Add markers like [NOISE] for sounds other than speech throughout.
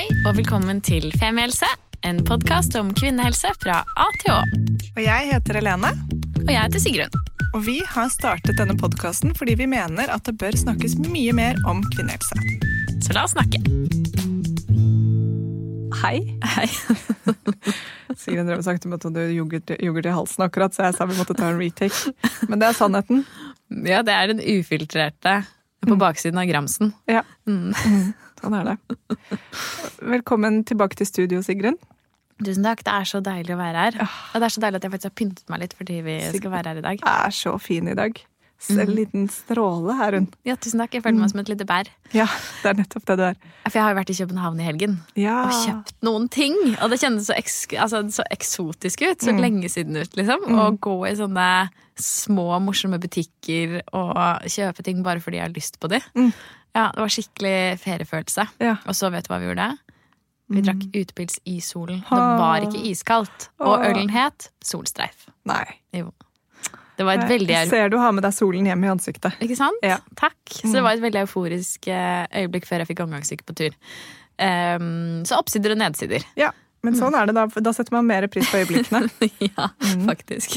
Hei og velkommen til Femihelse, en podkast om kvinnehelse fra A til Å. Og jeg heter Helene, Og jeg heter Sigrun. og vi har startet denne podkasten fordi vi mener at det bør snakkes mye mer om kvinnehelse. Så la oss snakke. Hei. Hei. [LAUGHS] Sigrun drev og snakket om at du yoghurt i halsen akkurat, så jeg sa vi måtte ta en retake. Men det er sannheten. Ja, det er den ufiltrerte på baksiden av gramsen. Ja, Mm. Sånn er det. Velkommen tilbake til studio, Sigrun. Tusen takk, det er så deilig å være her. Og det er så deilig at jeg faktisk har pyntet meg litt fordi vi skal være her i dag. Er så fin i dag. En liten stråle er hun. Ja, tusen takk. Jeg føler meg som et lite bær. Ja, det er nettopp det du er. For jeg har jo vært i København i helgen Ja. og kjøpt noen ting. Og det kjennes så, eks altså, så eksotisk ut. Så Mm. lenge siden ut, liksom. Å gå i sånne små, morsomme butikker og kjøpe ting bare fordi jeg har lyst på de. Mm. Ja, det var skikkelig feriefølelse. Ja. Og så vet du hva vi gjorde? Vi drakk utepils i solen. Det var ikke iskaldt. Og ølen het Solstreif. Nei. Jo. Det var et veldig Jeg ser du har med deg solen hjem i ansiktet. Ikke sant? Ja. Takk. Så det var et veldig euforisk eh, øyeblikk før jeg fikk omgangssyke på tur. Um, så oppsider og nedsider. Ja, men sånn er det da. Da setter man mer pris på øyeblikkene. [LAUGHS] ja, faktisk.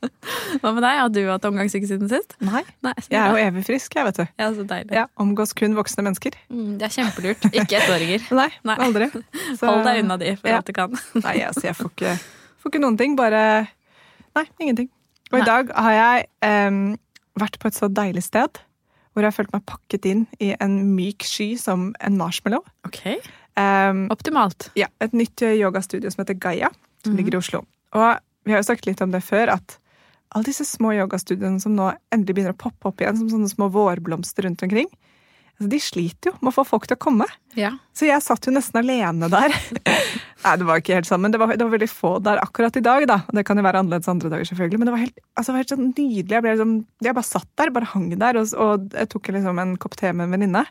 [LAUGHS] Hva med deg? Har du hatt omgangssyke siden sist? Nei. Nei. Jeg er jo evig frisk, jeg, vet du. ja, så deilig. Ja, Omgås kun voksne mennesker. Mm, det er kjempelurt. Ikke ettåringer. [LAUGHS] Nei, Nei. aldri. Så- Hold deg unna de for Ja. alt du kan. Nei, altså, jeg får ikke, får ikke noen ting. Bare Nei, ingenting. Og Nei. i dag har jeg um, vært på et så deilig sted hvor jeg har følt meg pakket inn i en myk sky som en marshmallow. Ok. Um, Optimalt. ja, et nytt yogastudio som heter Gaia, som Mhm. ligger i Oslo. Og vi har jo snakket litt om det før, at alle disse små yogastudiene som nå endelig begynner å poppe opp igjen som sånne små vårblomster rundt omkring, de sliter jo med å få folk til å komme. Ja. Så jeg satt jo nesten alene der. [LAUGHS] Nei, det var ikke helt sammen. Det var, det var veldig få der akkurat i dag, da. Det kan jo være annerledes andre dager, selvfølgelig. Men det var helt, altså, det var helt sånn nydelig. Jeg, liksom, jeg bare satt der, bare hang der, og, og jeg tok liksom en kopp te med en venninne.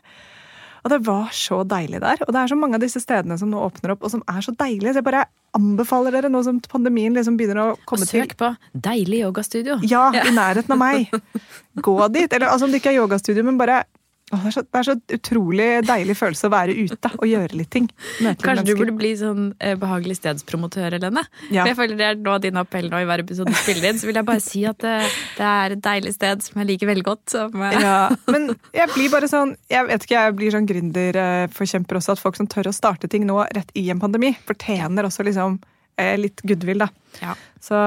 Og det var så deilig der. Og det er så mange av disse stedene som nå åpner opp, og som er så deilige. Så jeg bare anbefaler dere, nå som pandemien liksom begynner å komme til søk på Deilig yogastudio. Ja, i nærheten av meg. [LAUGHS] Gå dit. Eller altså, om det ikke er yogastudio, men bare Åh, det, er så, det er så utrolig deilig følelse å være ute og gjøre litt ting. Kanskje du burde bli sånn eh, behagelig stedspromotør, Helene? Ja. For jeg føler det er nå din appell nå i hver episode du spiller inn. Så vil jeg bare si at det, det er et deilig sted som jeg liker veldig godt. Som, eh, Ja, men jeg blir bare sånn Jeg vet ikke, jeg blir sånn gründerforkjemper også. At folk som tør å starte ting nå rett i en pandemi, fortjener også liksom eh, litt goodwill, da. Ja. Så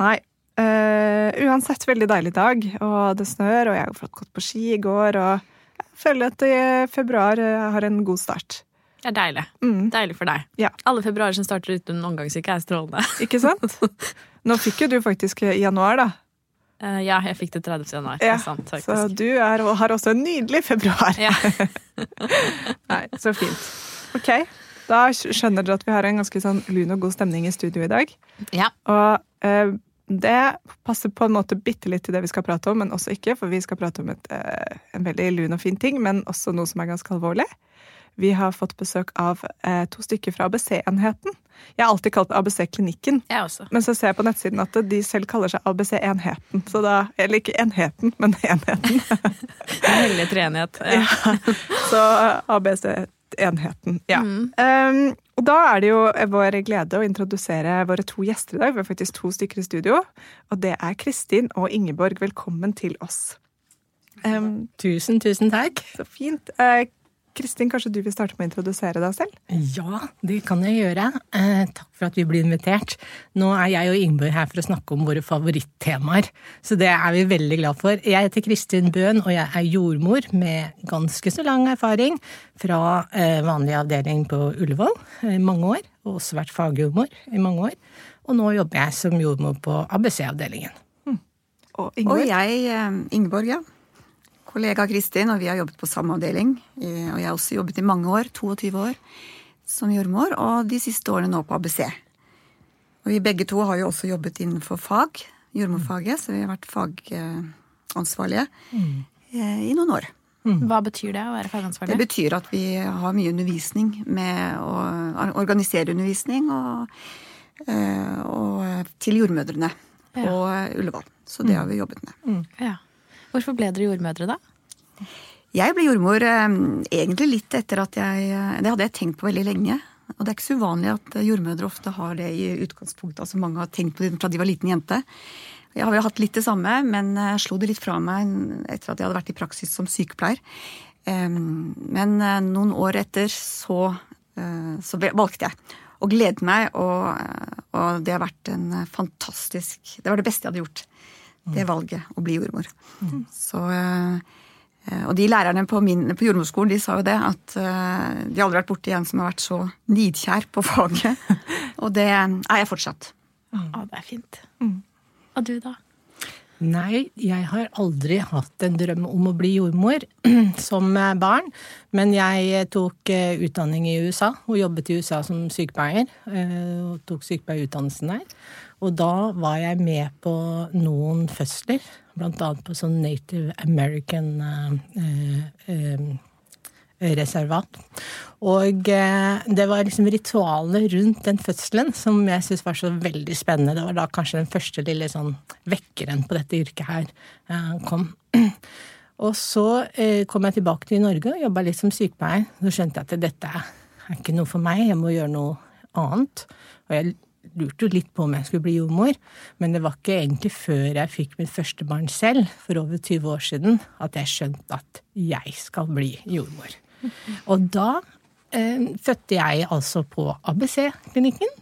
nei. eh, uansett veldig deilig dag, og det snør, og jeg har fått gått på ski i går, og føler at eh, februar eh, har en god start. Det er deilig. Mm. Deilig for deg. Ja. Alle februarer som starter uten omgangssyke, er strålende. [LAUGHS] Ikke sant? Nå fikk jo du faktisk i januar, da. Uh, [LAUGHS] ja, jeg fikk det 30. januar. Ja, sant, Så du er, har også en nydelig februar. Ja. [LAUGHS] Nei, så fint. Ok, da skjønner dere at vi har en ganske sånn lun og god stemning i studio i dag. ja. Og eh, det passer på en måte bitte litt til det vi skal prate om, men også ikke, for vi skal prate om et, eh, en veldig lun og fin ting, men også noe som er ganske alvorlig. Vi har fått besøk av eh, to stykker fra ABC-enheten. Jeg har alltid kalt ABC-klinikken, men så ser jeg på nettsiden at de selv kaller seg ABC-enheten. Så da, Eller ikke enheten, men [LAUGHS] enheten. [LAUGHS] En hellig treenighet. Ja. Ja. Så ABC-enheten. Ja. Mm. Um, og da er det jo vår glede å introdusere våre to gjester i dag. Vi har faktisk to stykker i studio. Og det er Kristin og Ingeborg. Velkommen til oss. Um, Tusen, tusen takk. så fint. Eh, Kristin, kanskje du vil starte med å introdusere deg selv? Ja, det kan jeg gjøre. Eh, takk for at vi blir invitert. Nå er jeg og Ingeborg her for å snakke om våre favorittemaer, så det er vi veldig glad for. Jeg heter Kristin Bøhn, og jeg er jordmor med ganske så lang erfaring fra eh, vanlig avdeling på Ullevål i mange år, og også vært fagjordmor i mange år. Og nå jobber jeg som jordmor på ABC-avdelingen. Og Og Ingeborg? jeg, eh, Ingeborg, ja. Kollega Kristin, og vi har jobbet på samme avdeling. Eh, Og jeg har også jobbet i mange år, 22 år, som jordmor, og de siste årene nå på ABC. Og vi begge to har jo også jobbet innenfor fag, jordmorfaget, så vi har vært fagansvarlige mm. i noen år. Hva betyr det å være Det betyr at vi har mye undervisning med å organisere undervisning og, eh, og til jordmødrene på Ullevål. Så det har vi jobbet med. Ja. Hvorfor ble dere jordmødre, da? Jeg ble jordmor eh, egentlig litt etter at jeg eh, Det hadde jeg tenkt på veldig lenge. Og det er ikke så uvanlig at eh, jordmødre ofte har det i utgangspunktet. Altså mange har tenkt på det fra de var liten jente. Jeg har vel hatt litt det samme, men jeg slo det litt fra meg etter at jeg hadde vært i praksis som sykepleier. Men noen år etter så, så valgte jeg og gledet meg, og, og, det har vært en fantastisk Det var det beste jeg hadde gjort. Det valget, å bli jordmor. Mm. Så Eh, og de lærerne på, min, på jordmorskolen de sa jo det, at uh, de aldri har vært borti en som har vært så nidkjær på faget. [LAUGHS] Og det er jeg fortsatt. Mm. Ja, det er fint. Mm. Og du, da? Nei, jeg har aldri hatt en drøm om å bli jordmor [CLEARS THROAT] som barn. Men jeg tok utdanning i USA, og jobbet i USA som sykepleier. Og tok sykepleierutdannelsen der. Og da var jeg med på noen fødsler annet på sånn Native American eh, eh, reservat. Og eh, det var liksom ritualet rundt den fødselen som jeg syntes var så veldig spennende. Det var da kanskje den første lille sånn vekkeren på dette yrket her eh, kom. Og så eh, kom jeg tilbake til Norge og jobba litt som sykepleier. Så skjønte jeg at dette er ikke noe for meg, jeg må gjøre noe annet. Og jeg lurte jo litt på om jeg skulle bli jordmor, men det var ikke egentlig før jeg fikk mitt første barn selv, for over 20 år siden, at jeg skjønte at jeg skal bli jordmor. Og da eh, fødte jeg altså på ABC-klinikken.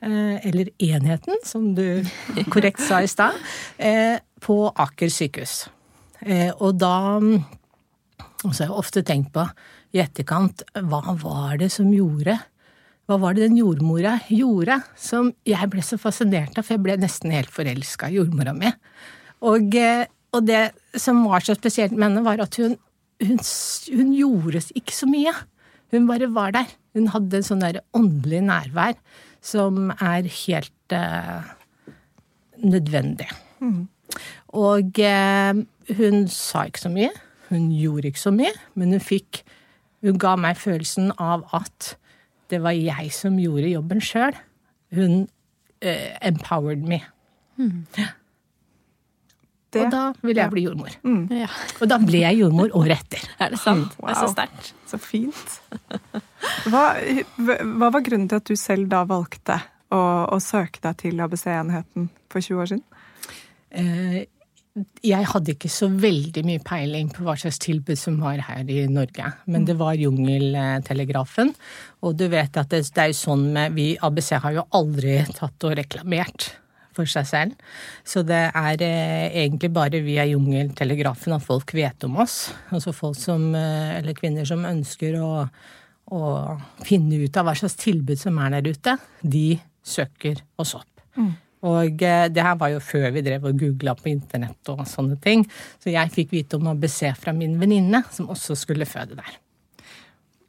Eh, eller Enheten, som du [LAUGHS] korrekt sa i stad. Eh, på Aker sykehus. Eh, og da Og så har jeg ofte tenkt på i etterkant, hva var det som gjorde hva var det den jordmora gjorde som jeg ble så fascinert av, for jeg ble nesten helt forelska i jordmora mi. Og, eh, og, det som var så spesielt med henne, var at hun, hun, hun gjorde ikke så mye. Hun bare var der. Hun hadde en sånn der åndelig nærvær som er helt uh, nødvendig. Mm. Og uh, hun sa ikke så mye. Hun gjorde ikke så mye, men hun fikk Hun ga meg følelsen av at det var jeg som gjorde jobben sjøl. Hun uh, empowered me. Mm. Det, og da ville jeg bli jordmor. Mm. Ja. Og da ble jeg jordmor året etter. [LAUGHS] Er det sant? Wow. Det er så sterkt. Så fint. Hva, hva, var grunnen til at du selv da valgte å, å søke deg til ABC-enheten for 20 år siden? Uh, jeg hadde ikke så veldig mye peiling på hva slags tilbud som var her i Norge. Men det var Jungeltelegrafen. Og du vet at det, det er jo sånn med Vi ABC har jo aldri tatt og reklamert for seg selv. Så det er eh, egentlig bare via Jungeltelegrafen at folk vet om oss. Altså folk som, eh, eller kvinner som ønsker å, å finne ut av hva slags tilbud som er der ute, de søker oss opp. Mm. Og eh, det her var jo før vi drev og googla på internett og sånne ting. Så jeg fikk vite om ABC fra min venninne, som også skulle føde der.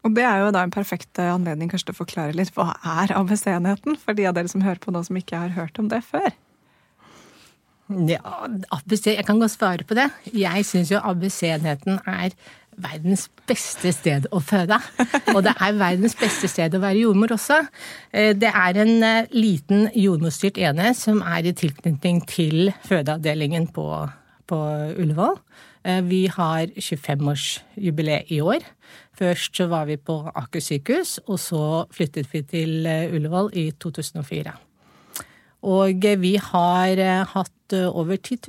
Og det er jo da en perfekt eh, anledning kanskje til å forklare litt hva er ABC-enheten, for de av dere som hører på nå som ikke har hørt om det før? Ja, ABC, Jeg kan godt svare på det. Jeg syns jo ABC-enheten er verdens beste sted å føde. Og det er verdens beste sted å være jordmor også. Eh, det er en eh, liten jordmorstyrt enhet som er i tilknytning til fødeavdelingen på, på Ullevål. Eh, vi har 25-årsjubileet i år. Først så var vi på Aker sykehus, og så flyttet vi til Ullevål i 2004. Og vi har hatt over 10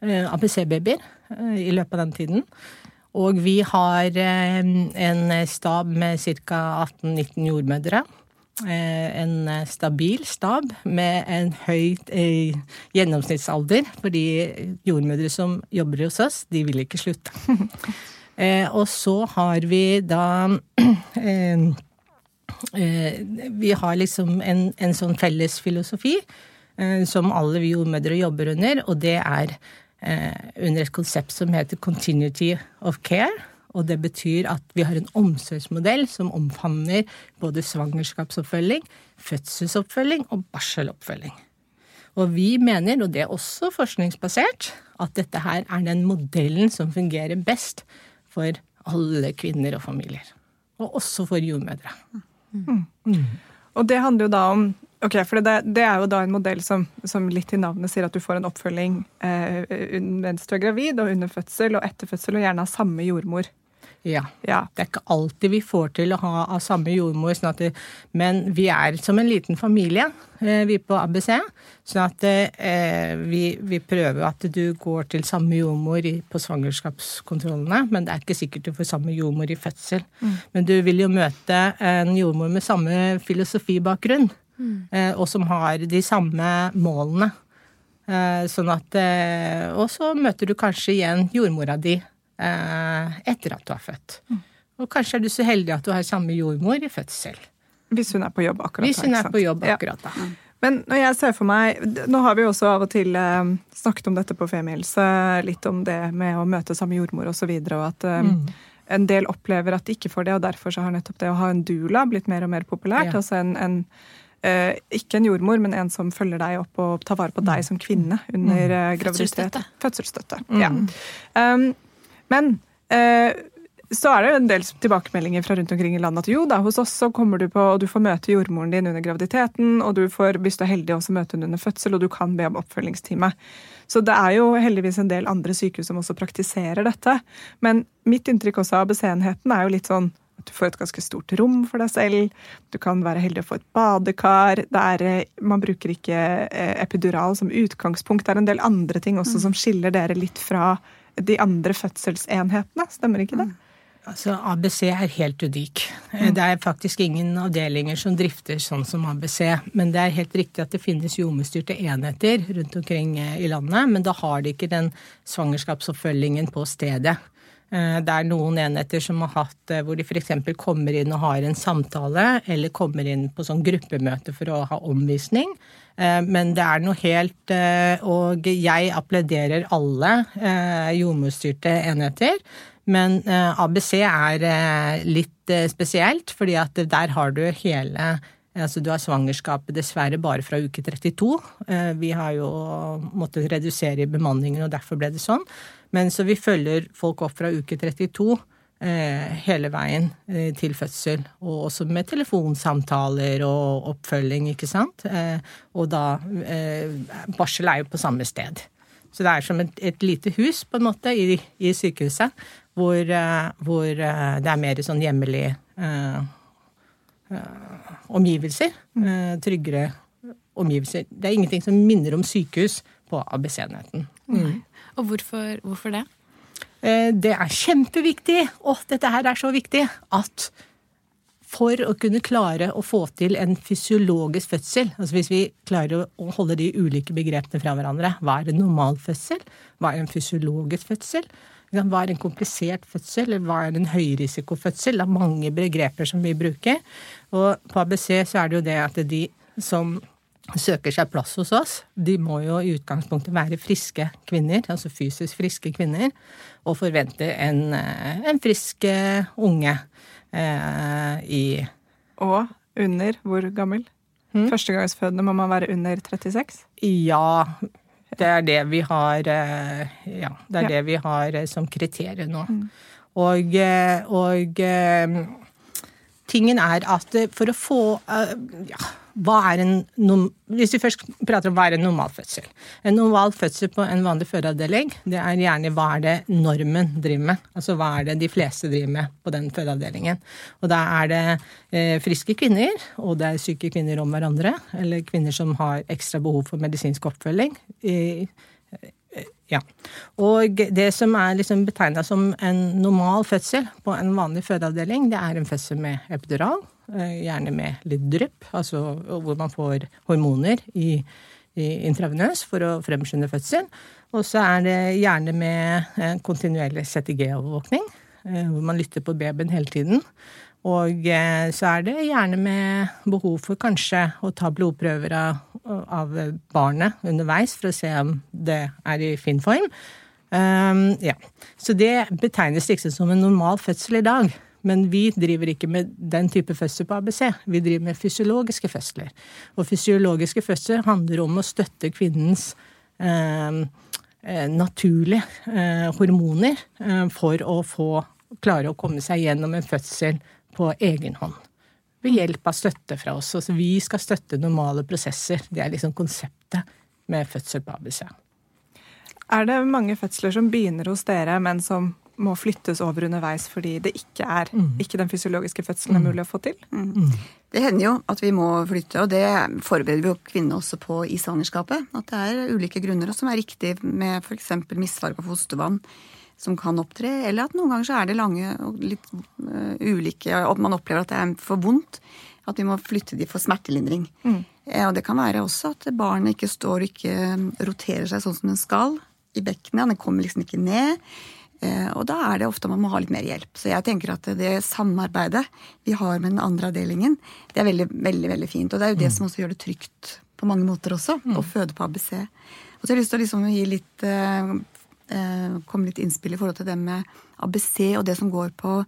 000 ABC-babyer i løpet av den tiden. Og vi har eh, en stab med ca. 18-19 jordmødre. Eh, en stabil stab med en høy eh, gjennomsnittsalder. Fordi jordmødre som jobber hos oss, de vil ikke slutte. [LAUGHS] Og så har vi da [CLEARS THROAT] Vi har liksom en, en sånn felles filosofi som alle vi jordmødre jobber under, og det er Eh, under et konsept som heter Continuity of Care. Og det betyr at vi har en omsorgsmodell som omfavner både svangerskapsoppfølging, fødselsoppfølging og barseloppfølging. Og vi mener, og det er også forskningsbasert, at dette her er den modellen som fungerer best for alle kvinner og familier. Og også for jordmødre. Mm. Mm. Og det handler jo da om Ok, for det, det, er jo da en modell som, som, litt i navnet sier at du får en oppfølging eh, mens du er gravid og under fødsel og etter fødsel, og gjerne av samme jordmor. Ja. ja. Det er ikke alltid vi får til å ha av samme jordmor, sånn det, men vi er som en liten familie, eh, vi på ABC. Sånn at eh, vi, vi, prøver at du går til samme jordmor i, på svangerskapskontrollene, men det er ikke sikkert du får samme jordmor i fødsel. Mm. Men du vil jo møte en jordmor med samme filosofibakgrunn mm. og som har de samme målene. Eh, sånn at eh, Og så møter du kanskje igjen jordmora di etter at du har født. Mm. Og kanskje er du så heldig at du har samme jordmor i fødsel. Hvis hun er på jobb akkurat da. Hvis hun er på jobb akkurat da. Ja. Men når jeg ser for meg Nå har vi også av og til eh, snakket om dette på Femihelse, litt om det med å møte samme jordmor osv., og, så videre, og at eh, mm. en del opplever at de ikke får det, og derfor så har nettopp det å ha en doula blitt mer og mer populært. Ja. Altså en, en eh, ikke en jordmor, men en som følger deg opp og tar vare på deg som kvinne under mm. Eh, graviditet. Fødselsstøtte. Mm. Ja. Um, men eh, så er det jo en del tilbakemeldinger fra rundt omkring i landet at jo da, hos oss så kommer du på, og du får møte jordmoren din under graviditeten, og du får, hvis du er heldig, også møte henne under fødsel, og du kan be om oppfølgingstime. Så det er jo heldigvis en del andre sykehus som også praktiserer dette. Men mitt inntrykk også av ABC-enheten er jo litt sånn du får et ganske stort rom for deg selv. Du kan være heldig å få et badekar. Er, eh, man bruker ikke eh, epidural som utgangspunkt. Det er en del andre ting også mm. som skiller dere litt fra de andre fødselsenhetene. Stemmer ikke det? Mm. Altså, ABC er helt unik. Mm. Det er faktisk ingen avdelinger som drifter sånn som ABC. Men det er helt riktig at det finnes jordmorstyrte enheter rundt omkring eh, i landet. Men da har de ikke den svangerskapsoppfølgingen på stedet. Eh, det er noen enheter som har hatt eh, hvor de f.eks. kommer inn og har en samtale, eller kommer inn på sånn gruppemøte for å ha omvisning. Eh, men det er noe helt Og jeg applauderer alle jordmorstyrte enheter. Men ABC er litt spesielt, fordi at der har du hele Altså, du har svangerskapet dessverre bare fra uke 32. Vi har jo måttet redusere bemanningen, og derfor ble det sånn. Men så vi følger folk opp fra uke 32 eh, hele veien eh, til fødsel. Og også med telefonsamtaler og oppfølging, ikke sant. Eh, og da eh, Barsel er jo på samme sted. Så det er som et, et lite hus, på en måte, i, i sykehuset. Hvor, eh, hvor, eh, det er mer sånn hjemlig omgivelser. tryggere omgivelser. Det er ingenting som minner om sykehus på ABC-enheten. Mm. Og hvorfor, hvorfor det? Eh, det er kjempeviktig, og dette her er så viktig, at for å kunne klare å få til en fysiologisk fødsel, altså hvis vi klarer å holde de ulike begrepene fra hverandre, hva er en normal fødsel, hva er en fysiologisk fødsel, hva er en komplisert fødsel, eller hva er en høyrisikofødsel, det er mange begreper som vi bruker. Og på ABC så er det jo det at de som søker seg plass hos oss, de må jo i utgangspunktet være friske kvinner, altså fysisk friske kvinner, og forvente en, eh, en frisk eh, unge eh, i Og under hvor gammel? Hmm? Førstegangsfødende må man være under 36? Ja. Det er det vi har eh, Ja, det er det vi har som kriterium nå. Mm. Og, og tingen er at for å få ja, hva er en Hvis vi først prater om hva er en normal fødsel. En normal fødsel på en vanlig fødeavdeling, det er gjerne hva er det normen driver med. Altså hva er det de fleste driver med på den fødeavdelingen. Og da er det eh, friske kvinner, og det er syke kvinner om hverandre. Eller kvinner som har ekstra behov for medisinsk oppfølging. Eh, ja. Og det som er liksom betegna som en normal fødsel på en vanlig fødeavdeling, det er en fødsel med epidural Eh, gjerne med litt drypp, altså hvor man får hormoner i, i intravenøs for å fremskynde fødselen. Og så er det gjerne med kontinuerlig CTG-overvåkning, eh, hvor man lytter på babyen hele tiden. Og så er det gjerne med behov for kanskje å ta blodprøver av, av barnet underveis for å se om det er i fin form. Um, ja. Så det betegnes liksom som en normal fødsel i dag. Men vi driver ikke med den type fødsel på ABC. Vi driver med fysiologiske fødsler. Og fysiologiske fødsler handler om å støtte kvinnens eh, eh, naturlige eh, hormoner eh, for å få klare å komme seg gjennom en fødsel på egen hånd. ved hjelp av støtte fra oss. Altså, vi skal støtte normale prosesser. Det er liksom konseptet med fødsel på ABC. Er det mange fødsler som begynner hos dere, men som må flyttes over underveis fordi det ikke er Mm. ikke den fysiologiske fødselen er mulig å få til? Det hender jo at vi må flytte, og det forbereder vi jo kvinnene også på i svangerskapet. At det er ulike grunner som er riktig med f.eks. misfarga fostervann som kan opptre, eller at noen ganger så er det lange og litt uh, ulike, og man opplever at det er for vondt. At vi må flytte de for smertelindring. Eh, og det kan være også at barnet ikke står og ikke eh, roterer seg sånn som den skal i bekkenet. Den kommer liksom ikke ned. Eh, Og da er det ofte man må ha litt mer hjelp. Så jeg tenker at det samarbeidet vi har med den andre avdelingen, det er veldig, veldig veldig fint. Og det er jo det som også gjør det trygt på mange måter også, å føde på ABC. Og så har jeg lyst til å liksom gi litt eh, eh, komme litt innspill i forhold til det med ABC og det som går på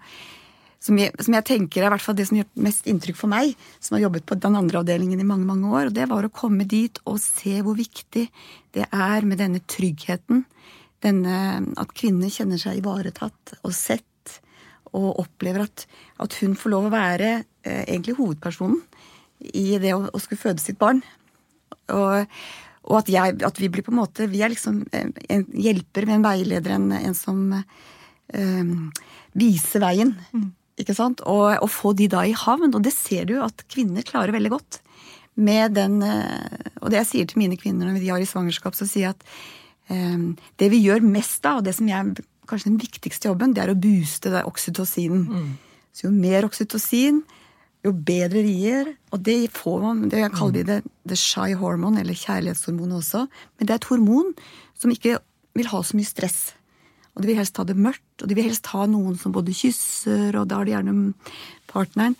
som jeg, som jeg tenker er i hvert fall det som gjør mest inntrykk for meg, som har jobbet på den andre avdelingen i mange mange år, og det var å komme dit og se hvor viktig det er med denne tryggheten. Denne, at kvinner kjenner seg ivaretatt og sett, og opplever at, at hun får lov å være eh, egentlig hovedpersonen i det å, å skulle føde sitt barn. Og, og at, jeg, at vi blir på en måte Vi er liksom eh, en hjelper med en veileder, en, en som um, viser veien. Ikke sant? Og, og få de da i havn. Og det ser du at kvinner klarer veldig godt. Med den eh, Og det jeg sier til mine kvinner når de har i svangerskap, så sier jeg at um, det vi gjør mest av, og det som jeg kanskje den viktigste jobben, det er å booste det oksytocinen. Så jo mer oksytocin, jo bedre rier. Og det får man, det kaller vi det the shy hormone, eller kjærlighetshormon også. Men det er et hormon som ikke vil ha så mye stress. Og de vil helst ha det mørkt, og de vil helst ha noen som både kysser, og da har de gjerne partneren,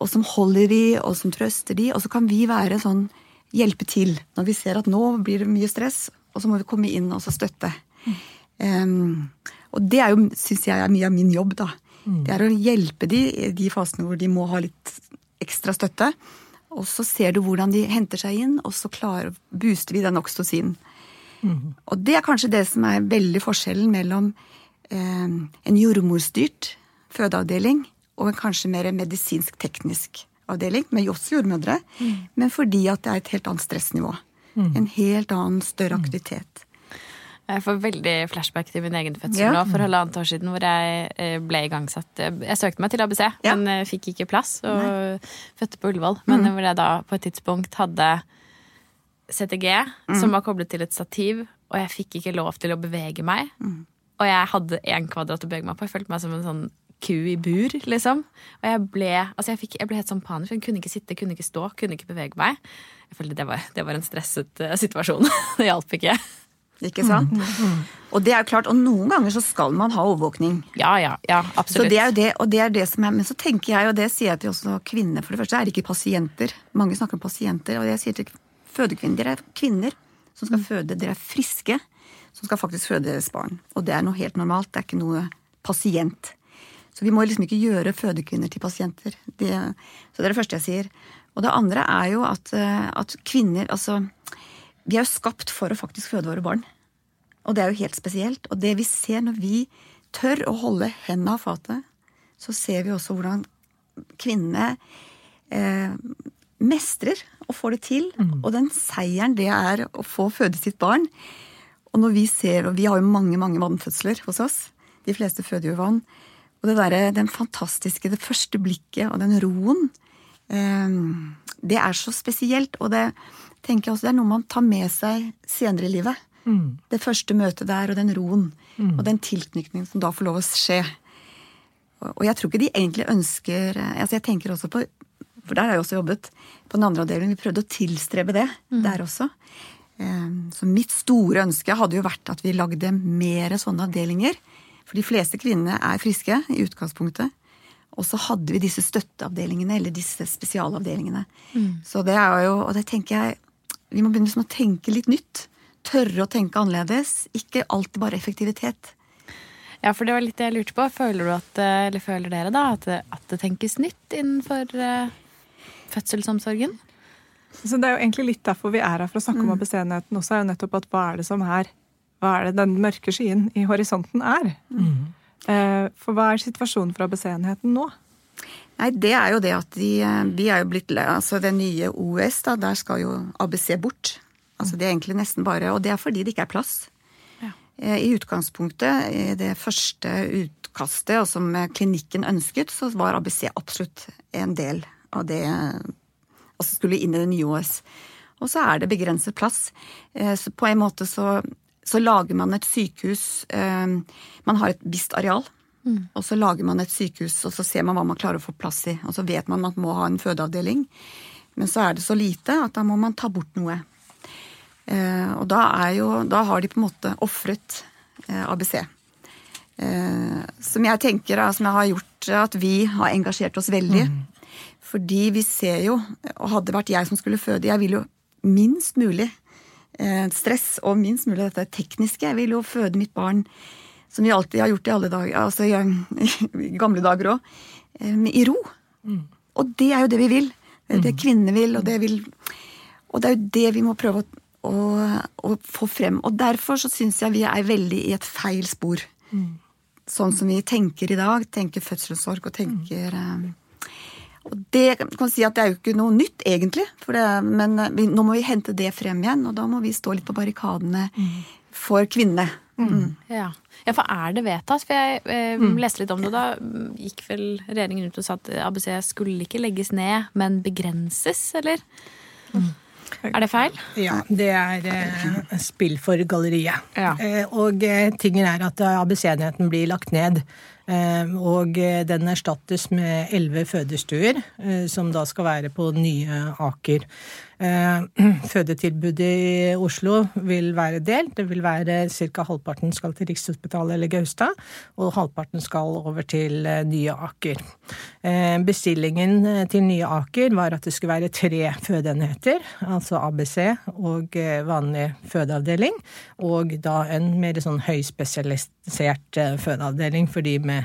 og som holder de, og som trøster de. Og så kan vi være sånn hjelpe til når vi ser at nå blir det mye stress, og så må vi komme inn og så støtte. Um, og det er jo, syns jeg er mye av min jobb, da. Det er å hjelpe de i de fasene hvor de må ha litt ekstra støtte. Og så ser du hvordan de henter seg inn, og så klarer, booster vi den oksytocinen. Og det er kanskje det som er veldig forskjellen mellom eh, en jordmorstyrt fødeavdeling og en kanskje mer medisinsk-teknisk avdeling, med også jordmødre, men fordi at det er et helt annet stressnivå. En helt annen, større aktivitet. Jeg får veldig flashback til min egen fødsel Ja. nå for halvannet år siden, hvor jeg eh, ble igangsatt Jeg søkte meg til ABC, Ja. men eh, fikk ikke plass, og fødte på Ullevål. Men Mm. hvor jeg da på et tidspunkt hadde CTG, Mm. som var koblet til et stativ, og jeg fikk ikke lov til å bevege meg. Mm. Og jeg hadde én kvadrat å bevege meg på. Jeg følte meg som en sånn ku i bur, liksom. Og jeg ble, altså jeg fikk, jeg ble helt sånn panisk. Jeg kunne ikke sitte, kunne ikke stå, kunne ikke bevege meg. Jeg følte det var, det var en stresset uh, situasjon. [LAUGHS] det hjalp ikke. Ikke sant? Og det er jo klart, og noen ganger så skal man ha overvåkning. Ja, ja, ja, Så absolutt. det er jo det, og det er det som er, Men så tenker jeg, og det sier jeg til også kvinner For det første er det ikke pasienter. Mange snakker om pasienter. Og jeg sier til fødekvinner dere er kvinner som skal føde. Dere er friske som skal faktisk føde deres barn. Og det er noe helt normalt. Det er ikke noe pasient. Så vi må liksom ikke gjøre fødekvinner til pasienter. Det, så det er det første jeg sier. Og det andre er jo at, eh, at kvinner Altså, vi er jo skapt for å faktisk føde våre barn. Og det er jo helt spesielt. Og det vi ser når vi tør å holde hendene av fatet, så ser vi også hvordan kvinnene eh, mestrer og får det til. Og den seieren det er å få føde sitt barn. Og når vi ser, og vi har jo mange mange vannfødsler hos oss, de fleste føder jo vann, og det derre, den fantastiske, det første blikket og den roen, eh, det er så spesielt. Og det tenker jeg også, det er noe man tar med seg senere i livet. Det første møtet der, og den roen, og den tilknytningen som da får lov å skje. Og og jeg tror ikke de egentlig ønsker altså Jeg tenker også på For der har jeg også jobbet på den andre avdelingen. Vi prøvde å tilstrebe det der også. Eh, Så mitt store ønske hadde jo vært at vi lagde mer sånne avdelinger. For de fleste kvinnene er friske i utgangspunktet. Og så hadde vi disse støtteavdelingene, eller disse spesialavdelingene. Så det er jo, og det tenker jeg Vi må begynne liksom å tenke litt nytt. Tørre å tenke annerledes. Ikke alltid bare effektivitet. Ja, for det var litt det jeg lurte på. Føler du at, eh, eller føler dere da, at det, at det tenkes nytt innenfor uh, fødselsomsorgen? Så det er jo egentlig litt derfor vi er her for å snakke om ABC-enheten også, er jo nettopp at hva er det som er Hva er det den mørke skyen i horisonten er? Eh, For hva er situasjonen for ABC-enheten nå? Nei, det er jo det at de, eh, vi er jo blitt Altså det nye OS, da, der skal jo ABC bort. Altså det er egentlig nesten bare Og det er fordi det ikke er plass. Ja. Eh, I utgangspunktet, i det første utkastet, og som klinikken ønsket, så var ABC absolutt en del av det Altså skulle inn i det nye OS. Og så er det begrenset plass. Eh, så på en måte så, så lager man et sykehus Man har et visst areal. Og så lager man et sykehus, og så ser man hva man klarer å få plass i. Og så vet man at man må ha en fødeavdeling. Men så er det så lite at da må man ta bort noe. Eh, og da, jo, da har de på en måte ofret eh, ABC. Eh, som jeg tenker som jeg har gjort at vi har engasjert oss veldig. Mm. Fordi vi ser jo, og hadde det vært jeg som skulle føde Jeg vil jo minst mulig eh, stress og minst mulig dette tekniske. Jeg vil jo føde mitt barn som vi alltid har gjort i alle dager, altså i, [LAUGHS] gamle dager òg, eh, i ro. Mm. Og det er jo det vi vil. Det er det mm. kvinnene vil, og det vil Og det er jo det vi må prøve å, å, å få frem. Og derfor så syns jeg vi er veldig i et feil spor. Mm. Sånn som vi tenker i dag. Tenker fødselssorg og tenker mm. Og det kan si at det er jo ikke noe nytt, egentlig. Det, men vi, nå må vi hente det frem igjen, og da må vi stå litt på barrikadene mm. for kvinnene. Mm. Ja. Ja, for er det vedtatt? For jeg eh, mm. leste litt om det. Da gikk vel regjeringen ut og sa at ABC skulle ikke legges ned, men begrenses, eller? Mm. Er det feil? Ja, det er eh, spill for galleriet. Ja. Eh, og eh, tingen er at ABC-enheten blir lagt ned. Eh, og eh, den erstattes med elleve fødestuer, som da skal være på nye Aker. Eh, [CLEARS THROAT] fødetilbudet i Oslo vil være delt. Det vil være ca. halvparten skal til Rikshospitalet eller Gaustad, og halvparten skal over til eh, Nye Aker. Eh, bestillingen til Nye Aker var at det skulle være tre fødeenheter, altså ABC og vanlig fødeavdeling, og da en mer sånn høyspesialisert fødeavdeling for de med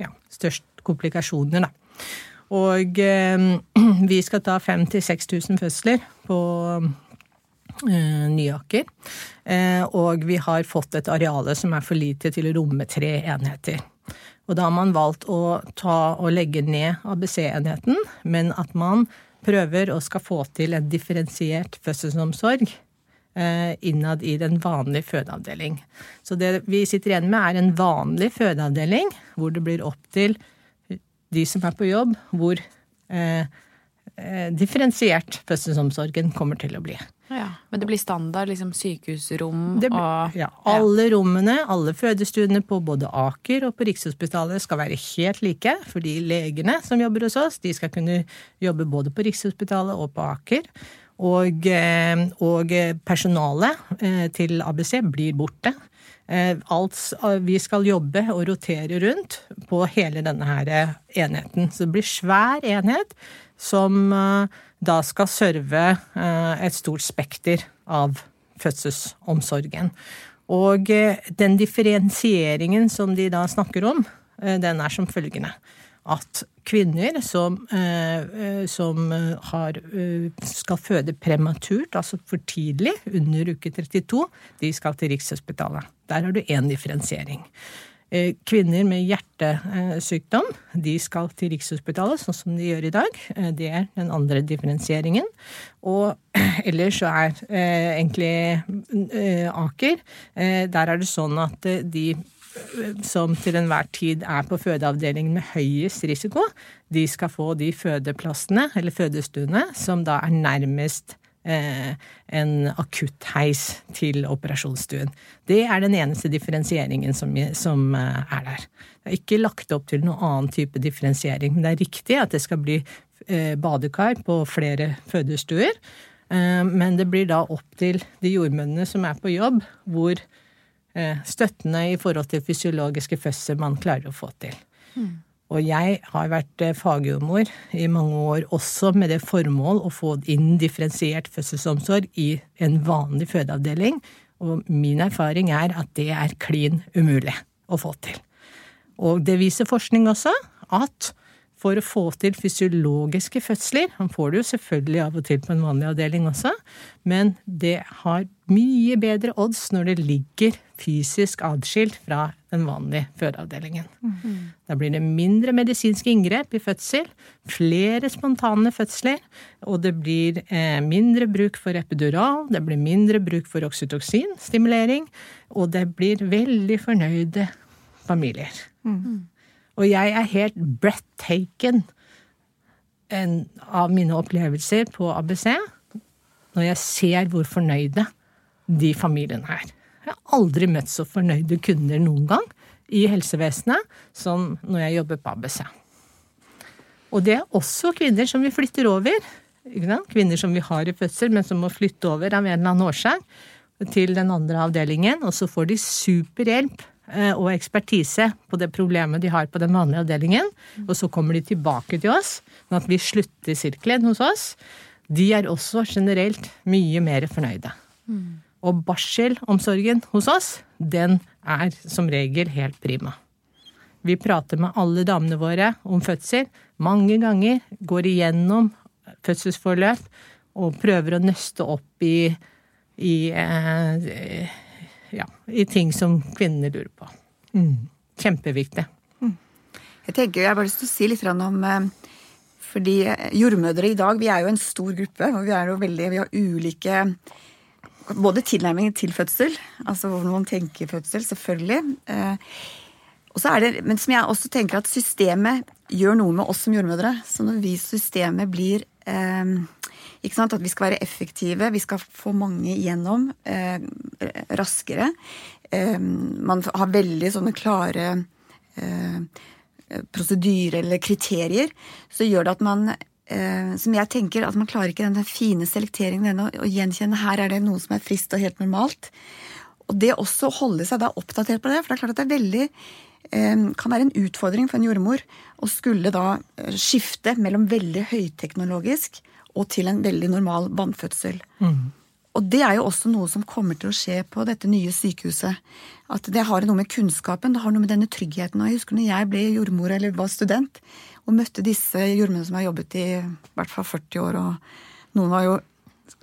ja, størst komplikasjoner, da. Og eh, [CLEARS THROAT] vi skal ta 5000-6000 fødsler på eh, Nyaker. Eh, og vi har fått et areale som er for lite til å romme tre enheter. Og da har man valgt å ta og legge ned ABC-enheten, men at man prøver og skal få til en differensiert fødselsomsorg innad i den vanlige fødeavdeling. Så det vi sitter igjen med, er en vanlig fødeavdeling hvor det blir opp til de som er på jobb, hvor eh, eh, differensiert fødselsomsorgen kommer til å bli. Ja, Men det blir standard liksom sykehusrom blir, og Ja. Alle rommene, alle fødestuene på både Aker og på Rikshospitalet skal være helt like. For de legene som jobber hos oss, de skal kunne jobbe både på Rikshospitalet og på Aker. Og, eh, og personalet eh, til ABC blir borte. Eh, alt, vi skal jobbe og rotere rundt på hele denne her enheten. Så det blir svær enhet som eh, da skal serve eh, et stort spekter av fødselsomsorgen. Og den differensieringen som de da snakker om, den er som følgende at kvinner som, eh, som har, eh, skal føde prematurt, altså for tidlig, under uke 32, de skal til Rikshospitalet. Der har du én differensiering. Eh, kvinner med hjertesykdom de skal til Rikshospitalet, sånn som de gjør i dag. Det er den andre differensieringen. Og [CLEARS THROAT] ellers så er egentlig Aker Der er det sånn at de som til enhver tid er på fødeavdelingen med høyest risiko, de skal få de fødeplassene, eller fødestuene, som da er nærmest eh, en akuttheis til operasjonsstuen. Det er den eneste differensieringen som, som eh, er der. Det er ikke lagt opp til noen annen type differensiering. Men det er riktig at det skal bli eh, badekar på flere fødestuer. Eh, men det blir da opp til de jordmødrene som er på jobb, hvor støttende i forhold til fysiologiske fødsler man klarer å få til. Mm. Og jeg har vært eh, fagjordmor i mange år også med det formål å få inn differensiert fødselsomsorg i en vanlig fødeavdeling, og min erfaring er at det er klin umulig å få til. Og det viser forskning også, at for å få til fysiologiske fødsler. Han får det jo selvfølgelig av og til på en vanlig avdeling også, men det har mye bedre odds når det ligger fysisk adskilt fra den vanlige fødeavdelingen. Da blir det mindre medisinske inngrep i fødsel, flere spontane fødsler, og det blir eh, mindre bruk for epidural, det blir mindre bruk for oksytoksinstimulering, og det blir veldig fornøyde familier. Og jeg er helt breathtaken en, av mine opplevelser på ABC når jeg ser hvor fornøyde de familiene er. Jeg har aldri møtt så fornøyde kunder noen gang i helsevesenet som når jeg jobber på ABC. Og det er også kvinner som vi flytter over. Kvinner som vi har i fødsel, men som må flytte over av en eller annen årsak til den andre avdelingen. Og så får de superhjelp eh, og ekspertise på det problemet de har på den vanlige avdelingen. Og så kommer de tilbake til oss, sånn at vi slutter sirkelen hos oss. De er også generelt mye mer fornøyde. Og barselomsorgen hos oss, den er som regel helt prima. Vi prater med alle damene våre om fødsel mange ganger, går igjennom fødselsforløp og prøver å nøste opp i, i, eh, ja, i ting som kvinnene lurer på. Kjempeviktig. Jeg tenker, jeg har bare lyst til å si litt om eh, fordi jordmødre i dag, vi er jo en stor gruppe, og vi er jo veldig, vi har ulike både tilnærmingen til fødsel, altså hvordan man tenker fødsel, selvfølgelig. Eh, det, men som jeg også tenker at systemet gjør noe med oss som jordmødre. Så når vi systemet blir eh, sant, At vi skal være effektive, vi skal få mange igjennom eh, raskere. Eh, man har veldig sånne klare eh, prosedyrer eller kriterier. Så gjør det at man som jeg tenker at man klarer ikke den fine selekteringen ennå, å gjenkjenne her er det noe som er friskt og helt normalt. Og det også holde seg da oppdatert på det, for det er klart at det er veldig eh, kan være en utfordring for en jordmor å skulle da eh, skifte mellom veldig høyteknologisk og til en veldig normal vannfødsel. Og det er jo også noe som kommer til å skje på dette nye sykehuset. At det har noe med kunnskapen, det har noe med denne tryggheten. Og jeg husker når jeg ble jordmor eller var student og møtte disse jordmødrene som har jobbet i hvert fall 40 år, og noen var jo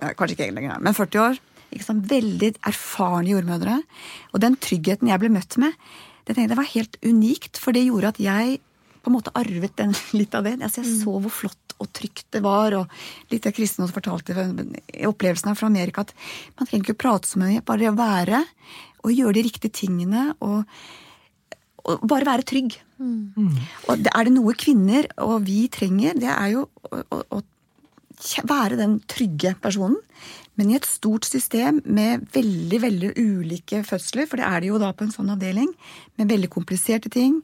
kanskje ikke lenger, men 40 år. Ikke sant? Veldig erfarne jordmødre. Og den tryggheten jeg ble møtt med, det, tenkte jeg, var helt unikt, for det gjorde at jeg på en måte arvet den, [LAUGHS] litt av det. Altså, jeg så hvor flott og trygt det var, og litt av Kristin også fortalte i opplevelsen her fra Amerika, at man trenger ikke å prate så mye, bare å være og gjøre de riktige tingene. og, og bare være trygg. Og det, er det noe kvinner og vi trenger, det er jo å, å, å være den trygge personen. Men i et stort system med veldig veldig ulike fødsler, for det er det jo da på en sånn avdeling, med veldig kompliserte ting,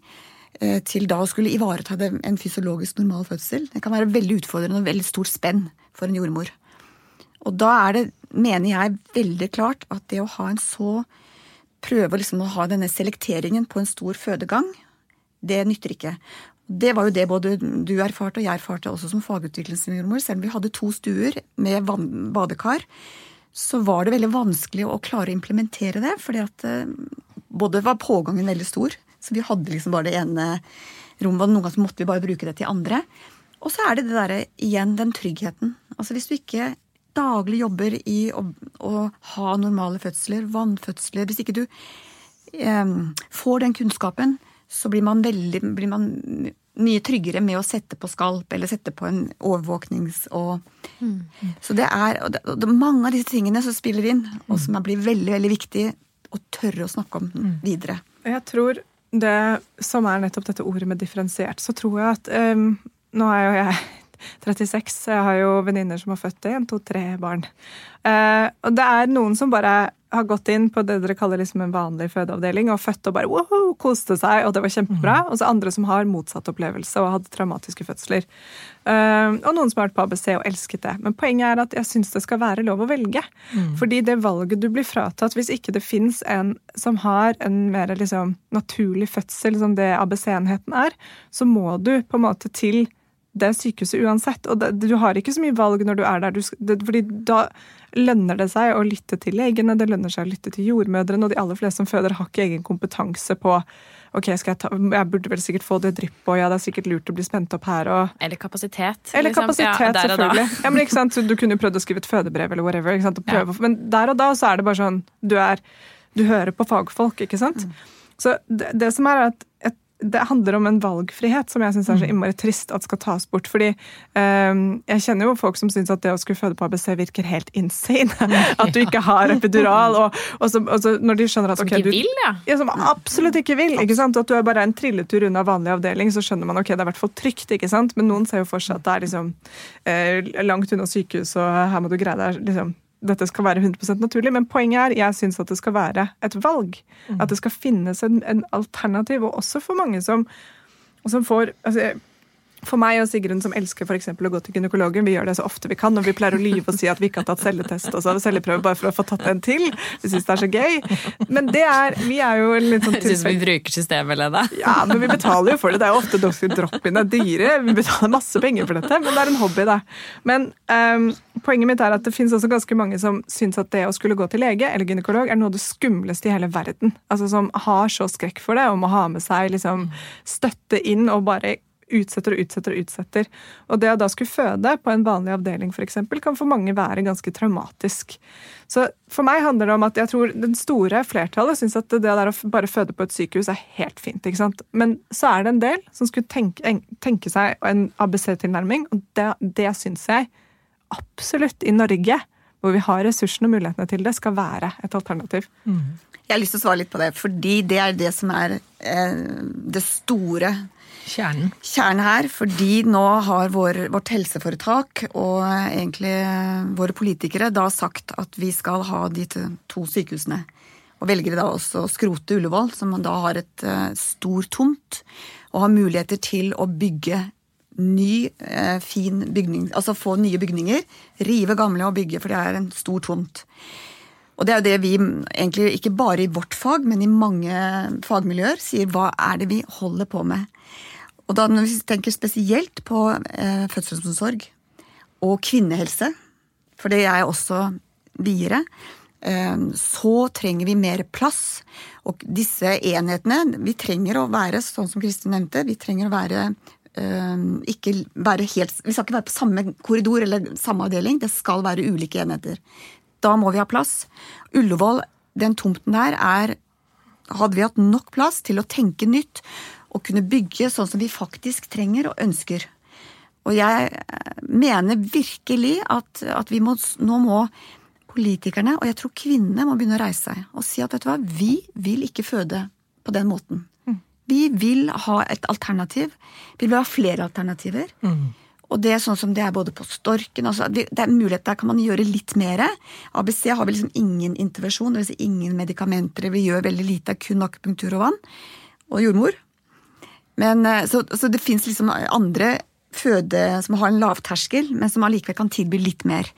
til da å skulle ivareta en fysiologisk normal fødsel. Det kan være veldig utfordrende og veldig stort spenn for en jordmor. Og da er det, mener jeg veldig klart, at det å ha en så Prøve liksom å ha denne selekteringen på en stor fødegang, det nytter ikke. Det var jo det både du erfarte og jeg erfarte også som fagutviklingsjordmor. Selv om vi hadde to stuer med badekar, så var det veldig vanskelig å klare å implementere det. Fordi at eh, både var pågangen veldig stor, så vi hadde liksom bare det ene rommet, og noen ganger måtte vi bare bruke det til andre. Og så er det det derre, igjen, den tryggheten. Altså hvis du ikke daglig jobber i å, å ha normale fødsler, vannfødsler Hvis ikke du eh, får den kunnskapen, så blir man, veldig, blir man mye tryggere med å sette på skalp eller sette på en overvåknings... Og, Så det er, og det, og det er mange av disse tingene som spiller inn, og som er- blir veldig veldig viktig å tørre å snakke om videre. Jeg tror det som er nettopp dette ordet med differensiert, så tror jeg at um, Nå er jo jeg [LAUGHS] 36, så jeg har jo venninner som har født en, to, tre barn. Uh, og det er noen som bare har gått inn på det dere kaller liksom en vanlig fødeavdeling og født og bare woho, koste seg, og det var kjempebra. Og så andre som har motsatt opplevelse og hadde traumatiske fødsler. Uh, og noen som har vært på ABC og elsket det. Men poenget er at jeg syns det skal være lov å velge. Fordi det valget du blir fratatt hvis ikke det fins en som har en mer liksom naturlig fødsel, som det ABC-enheten er, så må du på en måte til det sykehuset uansett. Og det, du har ikke så mye valg når du er der. Du, det, fordi da lønner det seg å lytte til legene, det lønner seg å lytte til jordmødrene, og de aller fleste som føder har ikke egen kompetanse på ok, jeg, ta, jeg burde vel sikkert få det dryppet, og ja, det er sikkert lurt å bli spent opp her. og Eller kapasitet. eller liksom. kapasitet, Ja, selvfølgelig. Ja, men ikke sant? Du kunne jo prøvd å skrive et fødebrev, eller whatever. Ikke sant? Prøve. Men der og da så er det bare sånn Du, er, du hører på fagfolk, ikke sant? Så det, det som er at et, det handler om en valgfrihet som jeg syns er så innmari trist at skal tas bort. Fordi um, jeg kjenner jo folk som syns at det å skulle føde på ABC virker helt insane. [LAUGHS] At du ikke har epidural. Og, og, så, og så når de skjønner at Som ikke du, vil, ja. ja, som absolutt ikke vil. ikke sant? At du er bare en trilletur unna vanlig avdeling, så skjønner man ok, det er i hvert fall trygt. ikke sant? Men noen ser jo for seg at det er liksom eh, langt unna sykehus, og her må du greie deg liksom dette skal være 100% naturlig, men poenget er jeg syns at det skal være et valg. At det skal finnes en, en alternativ, og også for mange som, som får altså, for meg og Sigrun som elsker for å gå til gynekologen, vi gjør det så ofte vi kan, og vi pleier å lyve og si at vi ikke har tatt celletest og så celleprøve bare for å få tatt en til. Vi syns det er så gøy. Men det er Vi er jo litt sånn Jeg syns vi bruker systemet, Lene. Ja, men vi betaler jo for det. Det er jo ofte Dr. Drop-in er dyre. Vi betaler masse penger for dette, men det er en hobby, da. Men um, poenget mitt er at det finnes også ganske mange som syns at det å skulle gå til lege eller gynekolog er noe av det skumleste i hele verden. Altså Som har så skrekk for det, om å ha med seg liksom støtte inn og bare utsetter og utsetter og utsetter. Og det å da skulle føde på en vanlig avdeling for eksempel, kan for mange være ganske traumatisk. Så for meg handler det om at jeg tror den store flertallet syns at det der å bare føde på et sykehus er helt fint. ikke sant? Men så er det en del som skulle tenke, tenke seg en ABC-tilnærming, og det, det syns jeg absolutt i Norge, hvor vi har ressursene og mulighetene til det, skal være et alternativ. Jeg har lyst til å svare litt på det, fordi det er det som er eh, det store Kjernen. kjernen her. Fordi nå har vår, vårt helseforetak og egentlig våre politikere da sagt at vi skal ha de to sykehusene. Og velger da også å skrote Ullevål, som da har et eh, stor tomt, og har muligheter til å bygge ny, eh, fin bygning, altså få nye bygninger. Rive gamle og bygge, for det er en stor tomt. Og det er jo det vi egentlig, ikke bare i vårt fag, men i mange fagmiljøer, sier hva er det vi holder på med. Og da når vi tenker spesielt på eh, fødselsomsorg og kvinnehelse, for det er også videre, eh, så trenger vi mer plass. Og disse enhetene, vi trenger å være, sånn som Kristin nevnte, vi trenger å være Uh, ikke være helt, Vi skal ikke være på samme korridor eller samme avdeling, det skal være ulike enheter. Da må vi ha plass. Ullevål, den tomten der, er Hadde vi hatt nok plass til å tenke nytt og kunne bygge sånn som vi faktisk trenger og ønsker. Og jeg eh, mener virkelig at, at vi må, nå må politikerne, og jeg tror kvinnene, må begynne å reise seg og si at vet du hva, vi vil ikke føde på den måten. Vi vil ha et alternativ. Vi vil ha flere alternativer. Og det er sånn som det er både på Storken altså, det det er mulighet, Der kan man gjøre litt mer. ABC har vi liksom ingen intervensjon, dvs. Si ingen medikamenter. Vi gjør veldig lite, kun akupunktur og vann. Og jordmor. Men, eh, så, så det fins liksom andre føde som har en lavterskel, men som allikevel kan tilby litt mer.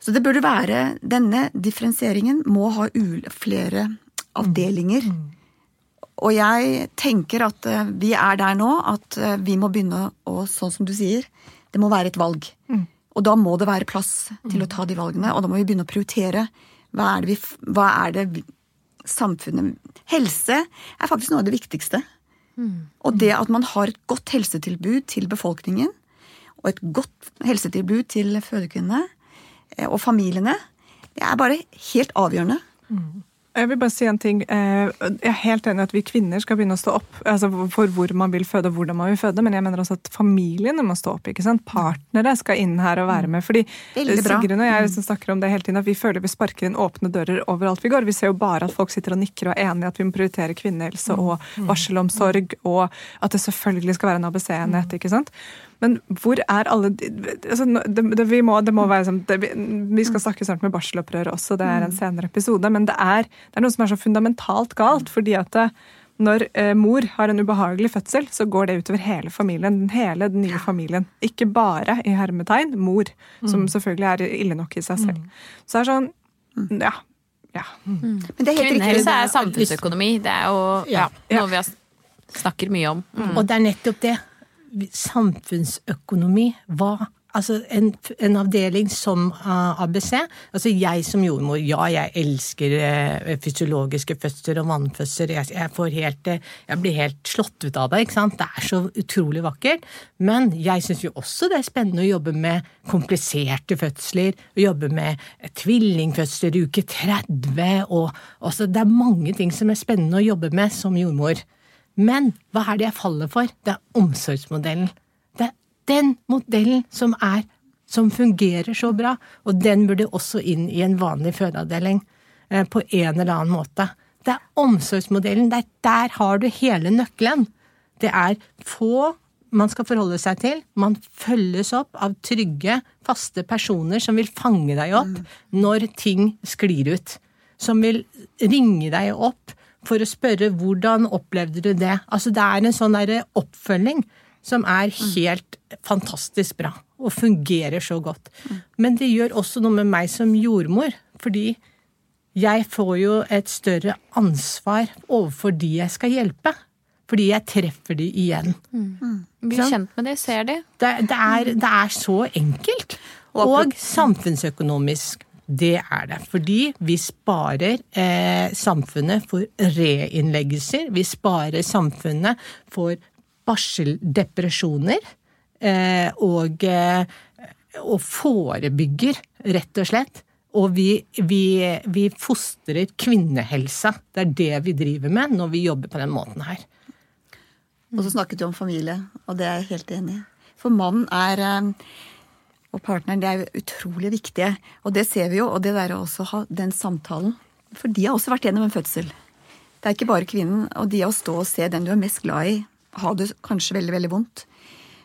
Så det burde være Denne differensieringen må ha flere avdelinger. Og jeg tenker at eh, vi er der nå at eh, vi må begynne å, sånn som du sier, det må være et valg. Og da må det være plass til å ta de valgene, og da må vi begynne å prioritere. Hva er det, vi, hva er det vi, samfunnet Helse er faktisk noe av det viktigste. Og det at man har et godt helsetilbud til befolkningen, og et godt helsetilbud til fødekvinnene eh, og familiene, det er bare helt avgjørende. Jeg vil bare si en ting. Eh, Jeg er helt enig i at vi kvinner skal begynne å stå opp altså for hvor man vil føde og hvordan man vil føde, men jeg mener også at familiene må stå opp. ikke sant? Partnere skal inn her og være med. fordi Veldig. Sigrun og jeg som snakker om det hele tiden, at vi føler vi sparker inn åpne dører overalt vi går. Vi ser jo bare at folk sitter og nikker og er enige at vi må prioritere kvinnehelse og varselomsorg, og at det selvfølgelig skal være en ABC-enhet. ikke sant? Men hvor er alle de, altså, det, det, vi, må, det må være sånn det, vi, skal snakke snart med barselopprøret også, det er en senere episode. Men det er, det er noe som er så fundamentalt galt. fordi at det, når eh, mor har en ubehagelig fødsel, så går det utover hele familien. Hele den nye familien. Ikke bare i hermetegn mor, som selvfølgelig er ille nok i seg selv. Så det er sånn Ja. ja. Men det er helt. Kvinnehelse er samfunnsøkonomi. Det er jo ja, Ja. noe vi har, snakker mye om. Og det er nettopp det. Samfunnsøkonomi, hva altså en, en avdeling som uh, ABC Altså jeg som jordmor, ja, jeg elsker uh, fysiologiske fødsler og vannfødsler. Jeg, jeg, helt, uh, jeg blir helt slått ut av det. ikke sant? Det er så utrolig vakkert. Men jeg syns jo også det er spennende å jobbe med kompliserte fødsler. Å jobbe med tvillingfødsler i uke 30. og også, Det er mange ting som er spennende å jobbe med som jordmor. Men hva er det jeg faller for? Det er omsorgsmodellen. Det er den modellen som er som fungerer så bra, og den burde også inn i en vanlig fødeavdeling eh, på en eller annen måte. Det er omsorgsmodellen. Det er, der har du hele nøkkelen. Det er få man skal forholde seg til. Man følges opp av trygge, faste personer som vil fange deg opp når ting sklir ut. Som vil ringe deg opp for å spørre hvordan opplevde du det. Altså Det er en sånn oppfølging som er helt fantastisk bra og fungerer så godt. Men det gjør også noe med meg som jordmor, fordi jeg får jo et større ansvar overfor de jeg skal hjelpe. Fordi jeg treffer de igjen. Mm. Blir kjent med de, ser de. Det, det, er, det er, så enkelt. Og samfunnsøkonomisk. Det er det. Fordi vi sparer eh, samfunnet for reinnleggelser. Vi sparer samfunnet for barseldepresjoner. Eh, og, eh, og forebygger, rett og slett. Og vi, vi, vi, fostrer kvinnehelsa. Det er det vi driver med når vi jobber på den måten her. Og så snakket du om familie, og det er jeg helt enig i. For mannen er eh, og partneren, det er utrolig viktige. Og det ser vi jo, og det der å også ha den samtalen. For de har også vært gjennom en fødsel. Det er ikke bare kvinnen. Og de å stå og se den du er mest glad i, ha det kanskje veldig, veldig vondt.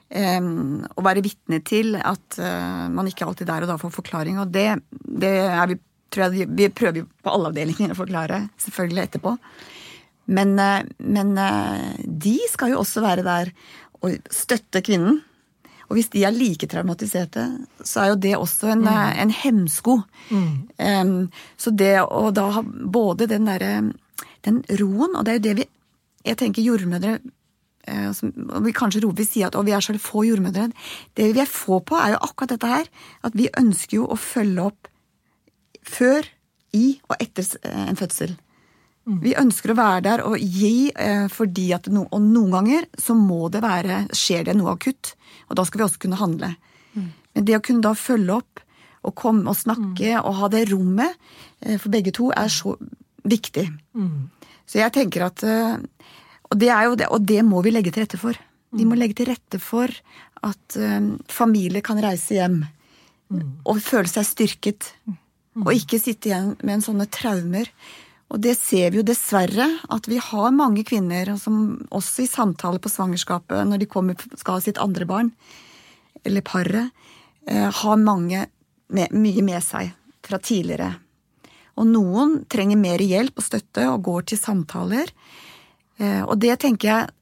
Um, være vitne til at uh, man ikke alltid der og da får forklaring. Og det, det er vi, tror jeg vi prøver på alle avdelinger å forklare, selvfølgelig etterpå. Men, uh, men uh, de skal jo også være der og støtte kvinnen og hvis de er like traumatiserte, så er jo det også en, mm. Eh, en hemsko. Mm. Um, så det å da ha både den derre den roen, og det er jo det vi Jeg tenker jordmødre som, og vi kanskje roper, vi sier at vi er så få jordmødre. Det vi er få på, er jo akkurat dette her. At vi ønsker jo å følge opp før, i og etter eh, en fødsel. Mm. Vi ønsker å være der og gi, fordi at no, og noen ganger så må det være Skjer det noe akutt, og da skal vi også kunne handle. Mm. Men det å kunne da følge opp og komme og snakke mm. og ha det rommet eh, for begge to er så viktig. Så jeg tenker at eh, Og det er jo det, og det må vi legge til rette for. Vi må legge til rette for at familier kan reise hjem og føle seg styrket. Og ikke sitte igjen med en sånne traumer. Og det ser vi jo dessverre, at vi har mange kvinner som også i samtale på svangerskapet, når de kommer, skal ha sitt andre barn, eller paret, eh, har mange med, mye med seg fra tidligere. Og noen trenger mer hjelp og støtte og går til samtaler. Eh, og det tenker jeg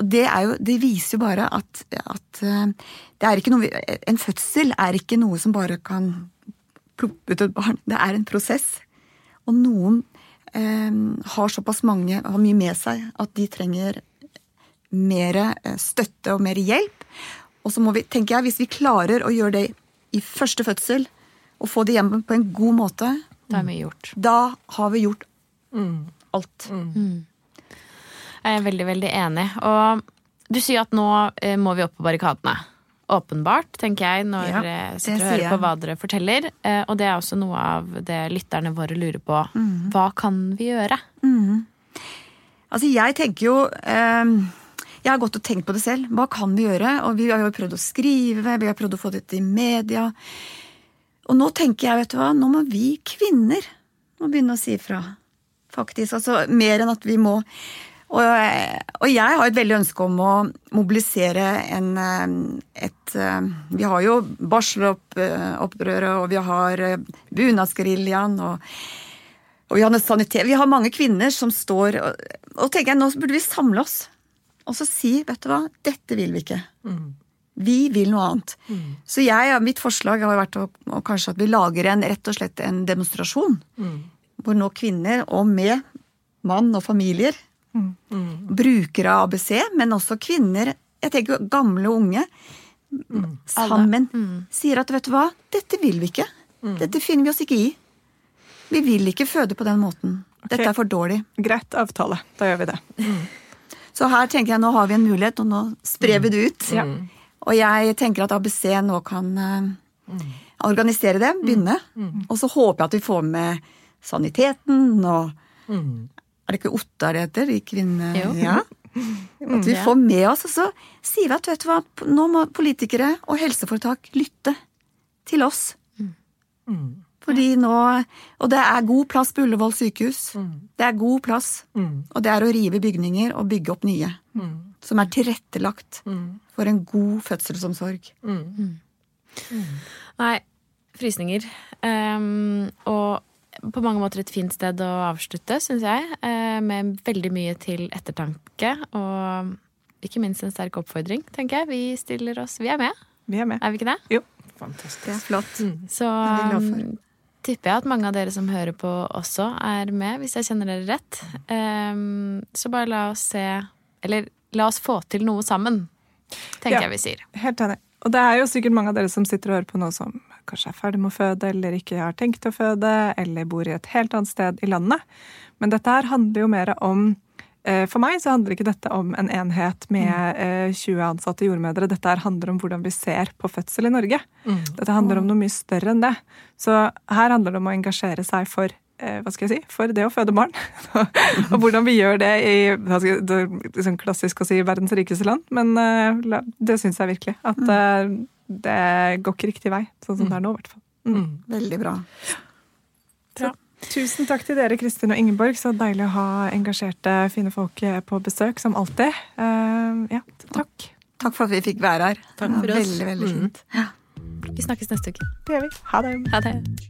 det, jo, det viser jo bare at, at eh, noe En fødsel er ikke noe som bare kan plukke ut et barn. Det er en prosess. Og noen har såpass mange, har mye med seg, at de trenger mer eh, støtte og mer hjelp. Og så må vi, tenker jeg, hvis vi klarer å gjøre det i første fødsel, og få det hjem på en god måte, da, gjort. da har vi gjort mm. alt. Mm. Jeg er veldig, veldig enig. Og du sier at nå eh, må vi opp på barrikadene åpenbart, tenker jeg, når ja, jeg sitter og hører på hva dere forteller. Eh, og det er også noe av det lytterne våre lurer på. Mm. Hva kan vi gjøre? Mm. Altså, jeg tenker jo eh, Jeg har gått og tenkt på det selv. Hva kan vi gjøre? Og vi har jo prøvd å skrive, vi har prøvd å få dette i media. Og nå tenker jeg, vet du hva, nå må vi kvinner må begynne å si ifra. Faktisk. Altså mer enn at vi må og, og, jeg har et veldig ønske om å mobilisere en eh, et eh, Vi har jo barselopprøret, og vi har eh, bunadsgeriljaen, og, og, vi har sanitet. Vi har mange kvinner som står og, og tenker jeg, nå burde vi samle oss. Og så si, vet du hva, dette vil vi ikke. Mm. Vi vil noe annet. Mm. Så jeg, mitt forslag har vært å, å, kanskje at vi lager en, rett og slett en demonstrasjon. Mm. Hvor nå kvinner, og med mann og familier, Mm. Brukere av ABC, men også kvinner. Jeg tenker gamle og unge. sammen, sier at vet du hva, dette vil vi ikke. Dette finner vi oss ikke i. Vi vil ikke føde på den måten. Dette er for dårlig. Greit avtale. Da gjør vi det. Så her tenker jeg nå har vi en mulighet, og nå sprer vi det ut. Ja. Og jeg tenker at ABC nå kan eh, organisere det, begynne. Og så håper jeg at vi får med saniteten og Er det ikke Ottar det heter? I kvinne... Jo. Ja. [LAUGHS] At vi får med oss, og så sier vi at vet du hva, nå må politikere og helseforetak lytte til oss. Fordi nå Og det er god plass på Ullevål sykehus. Det er god plass. Og det er å rive bygninger og bygge opp nye. Som er tilrettelagt for en god fødselsomsorg. Nei, frysninger. Um, og på mange måter et fint sted å avslutte, syns jeg. eh, med veldig mye til ettertanke. Og ikke minst en sterk oppfordring, tenker jeg. Vi stiller oss Vi er med, Vi er med. er vi ikke det? Jo. Fantastisk. Det er flott. Så glad for. um, tipper jeg at mange av dere som hører på også er med, hvis jeg kjenner dere rett. Um, så bare la oss se Eller la oss få til noe sammen, tenker Ja. jeg vi sier. Helt enig. Og det er jo sikkert mange av dere som sitter og hører på nå som kanskje er ferdig med å føde, eller ikke har tenkt å føde, eller bor i et helt annet sted i landet. Men dette her handler jo mer om eh, For meg så handler ikke dette om en enhet med eh, 20 ansatte jordmødre. Dette her handler om hvordan vi ser på fødsel i Norge. Dette handler om noe mye større enn det. Så her handler det om å engasjere seg for eh, hva skal jeg si, for det å føde barn. [LAUGHS] og hvordan vi gjør det i jeg, det er liksom klassisk å si verdens rikeste land, men eh, det syns jeg virkelig. At eh, det går ikke riktig vei, sånn som det er nå, i hvert fall. Mm. Veldig bra. Så, tusen takk til dere, Kristin og Ingeborg. Så deilig å ha engasjerte, fine folk eh, på besøk, som alltid. Uh, ja, takk. Takk for at vi fikk være her. Takk for oss. Veldig, veldig Mm. Ja. Vi snakkes neste uke. Det gjør vi. Ha det. Ha det.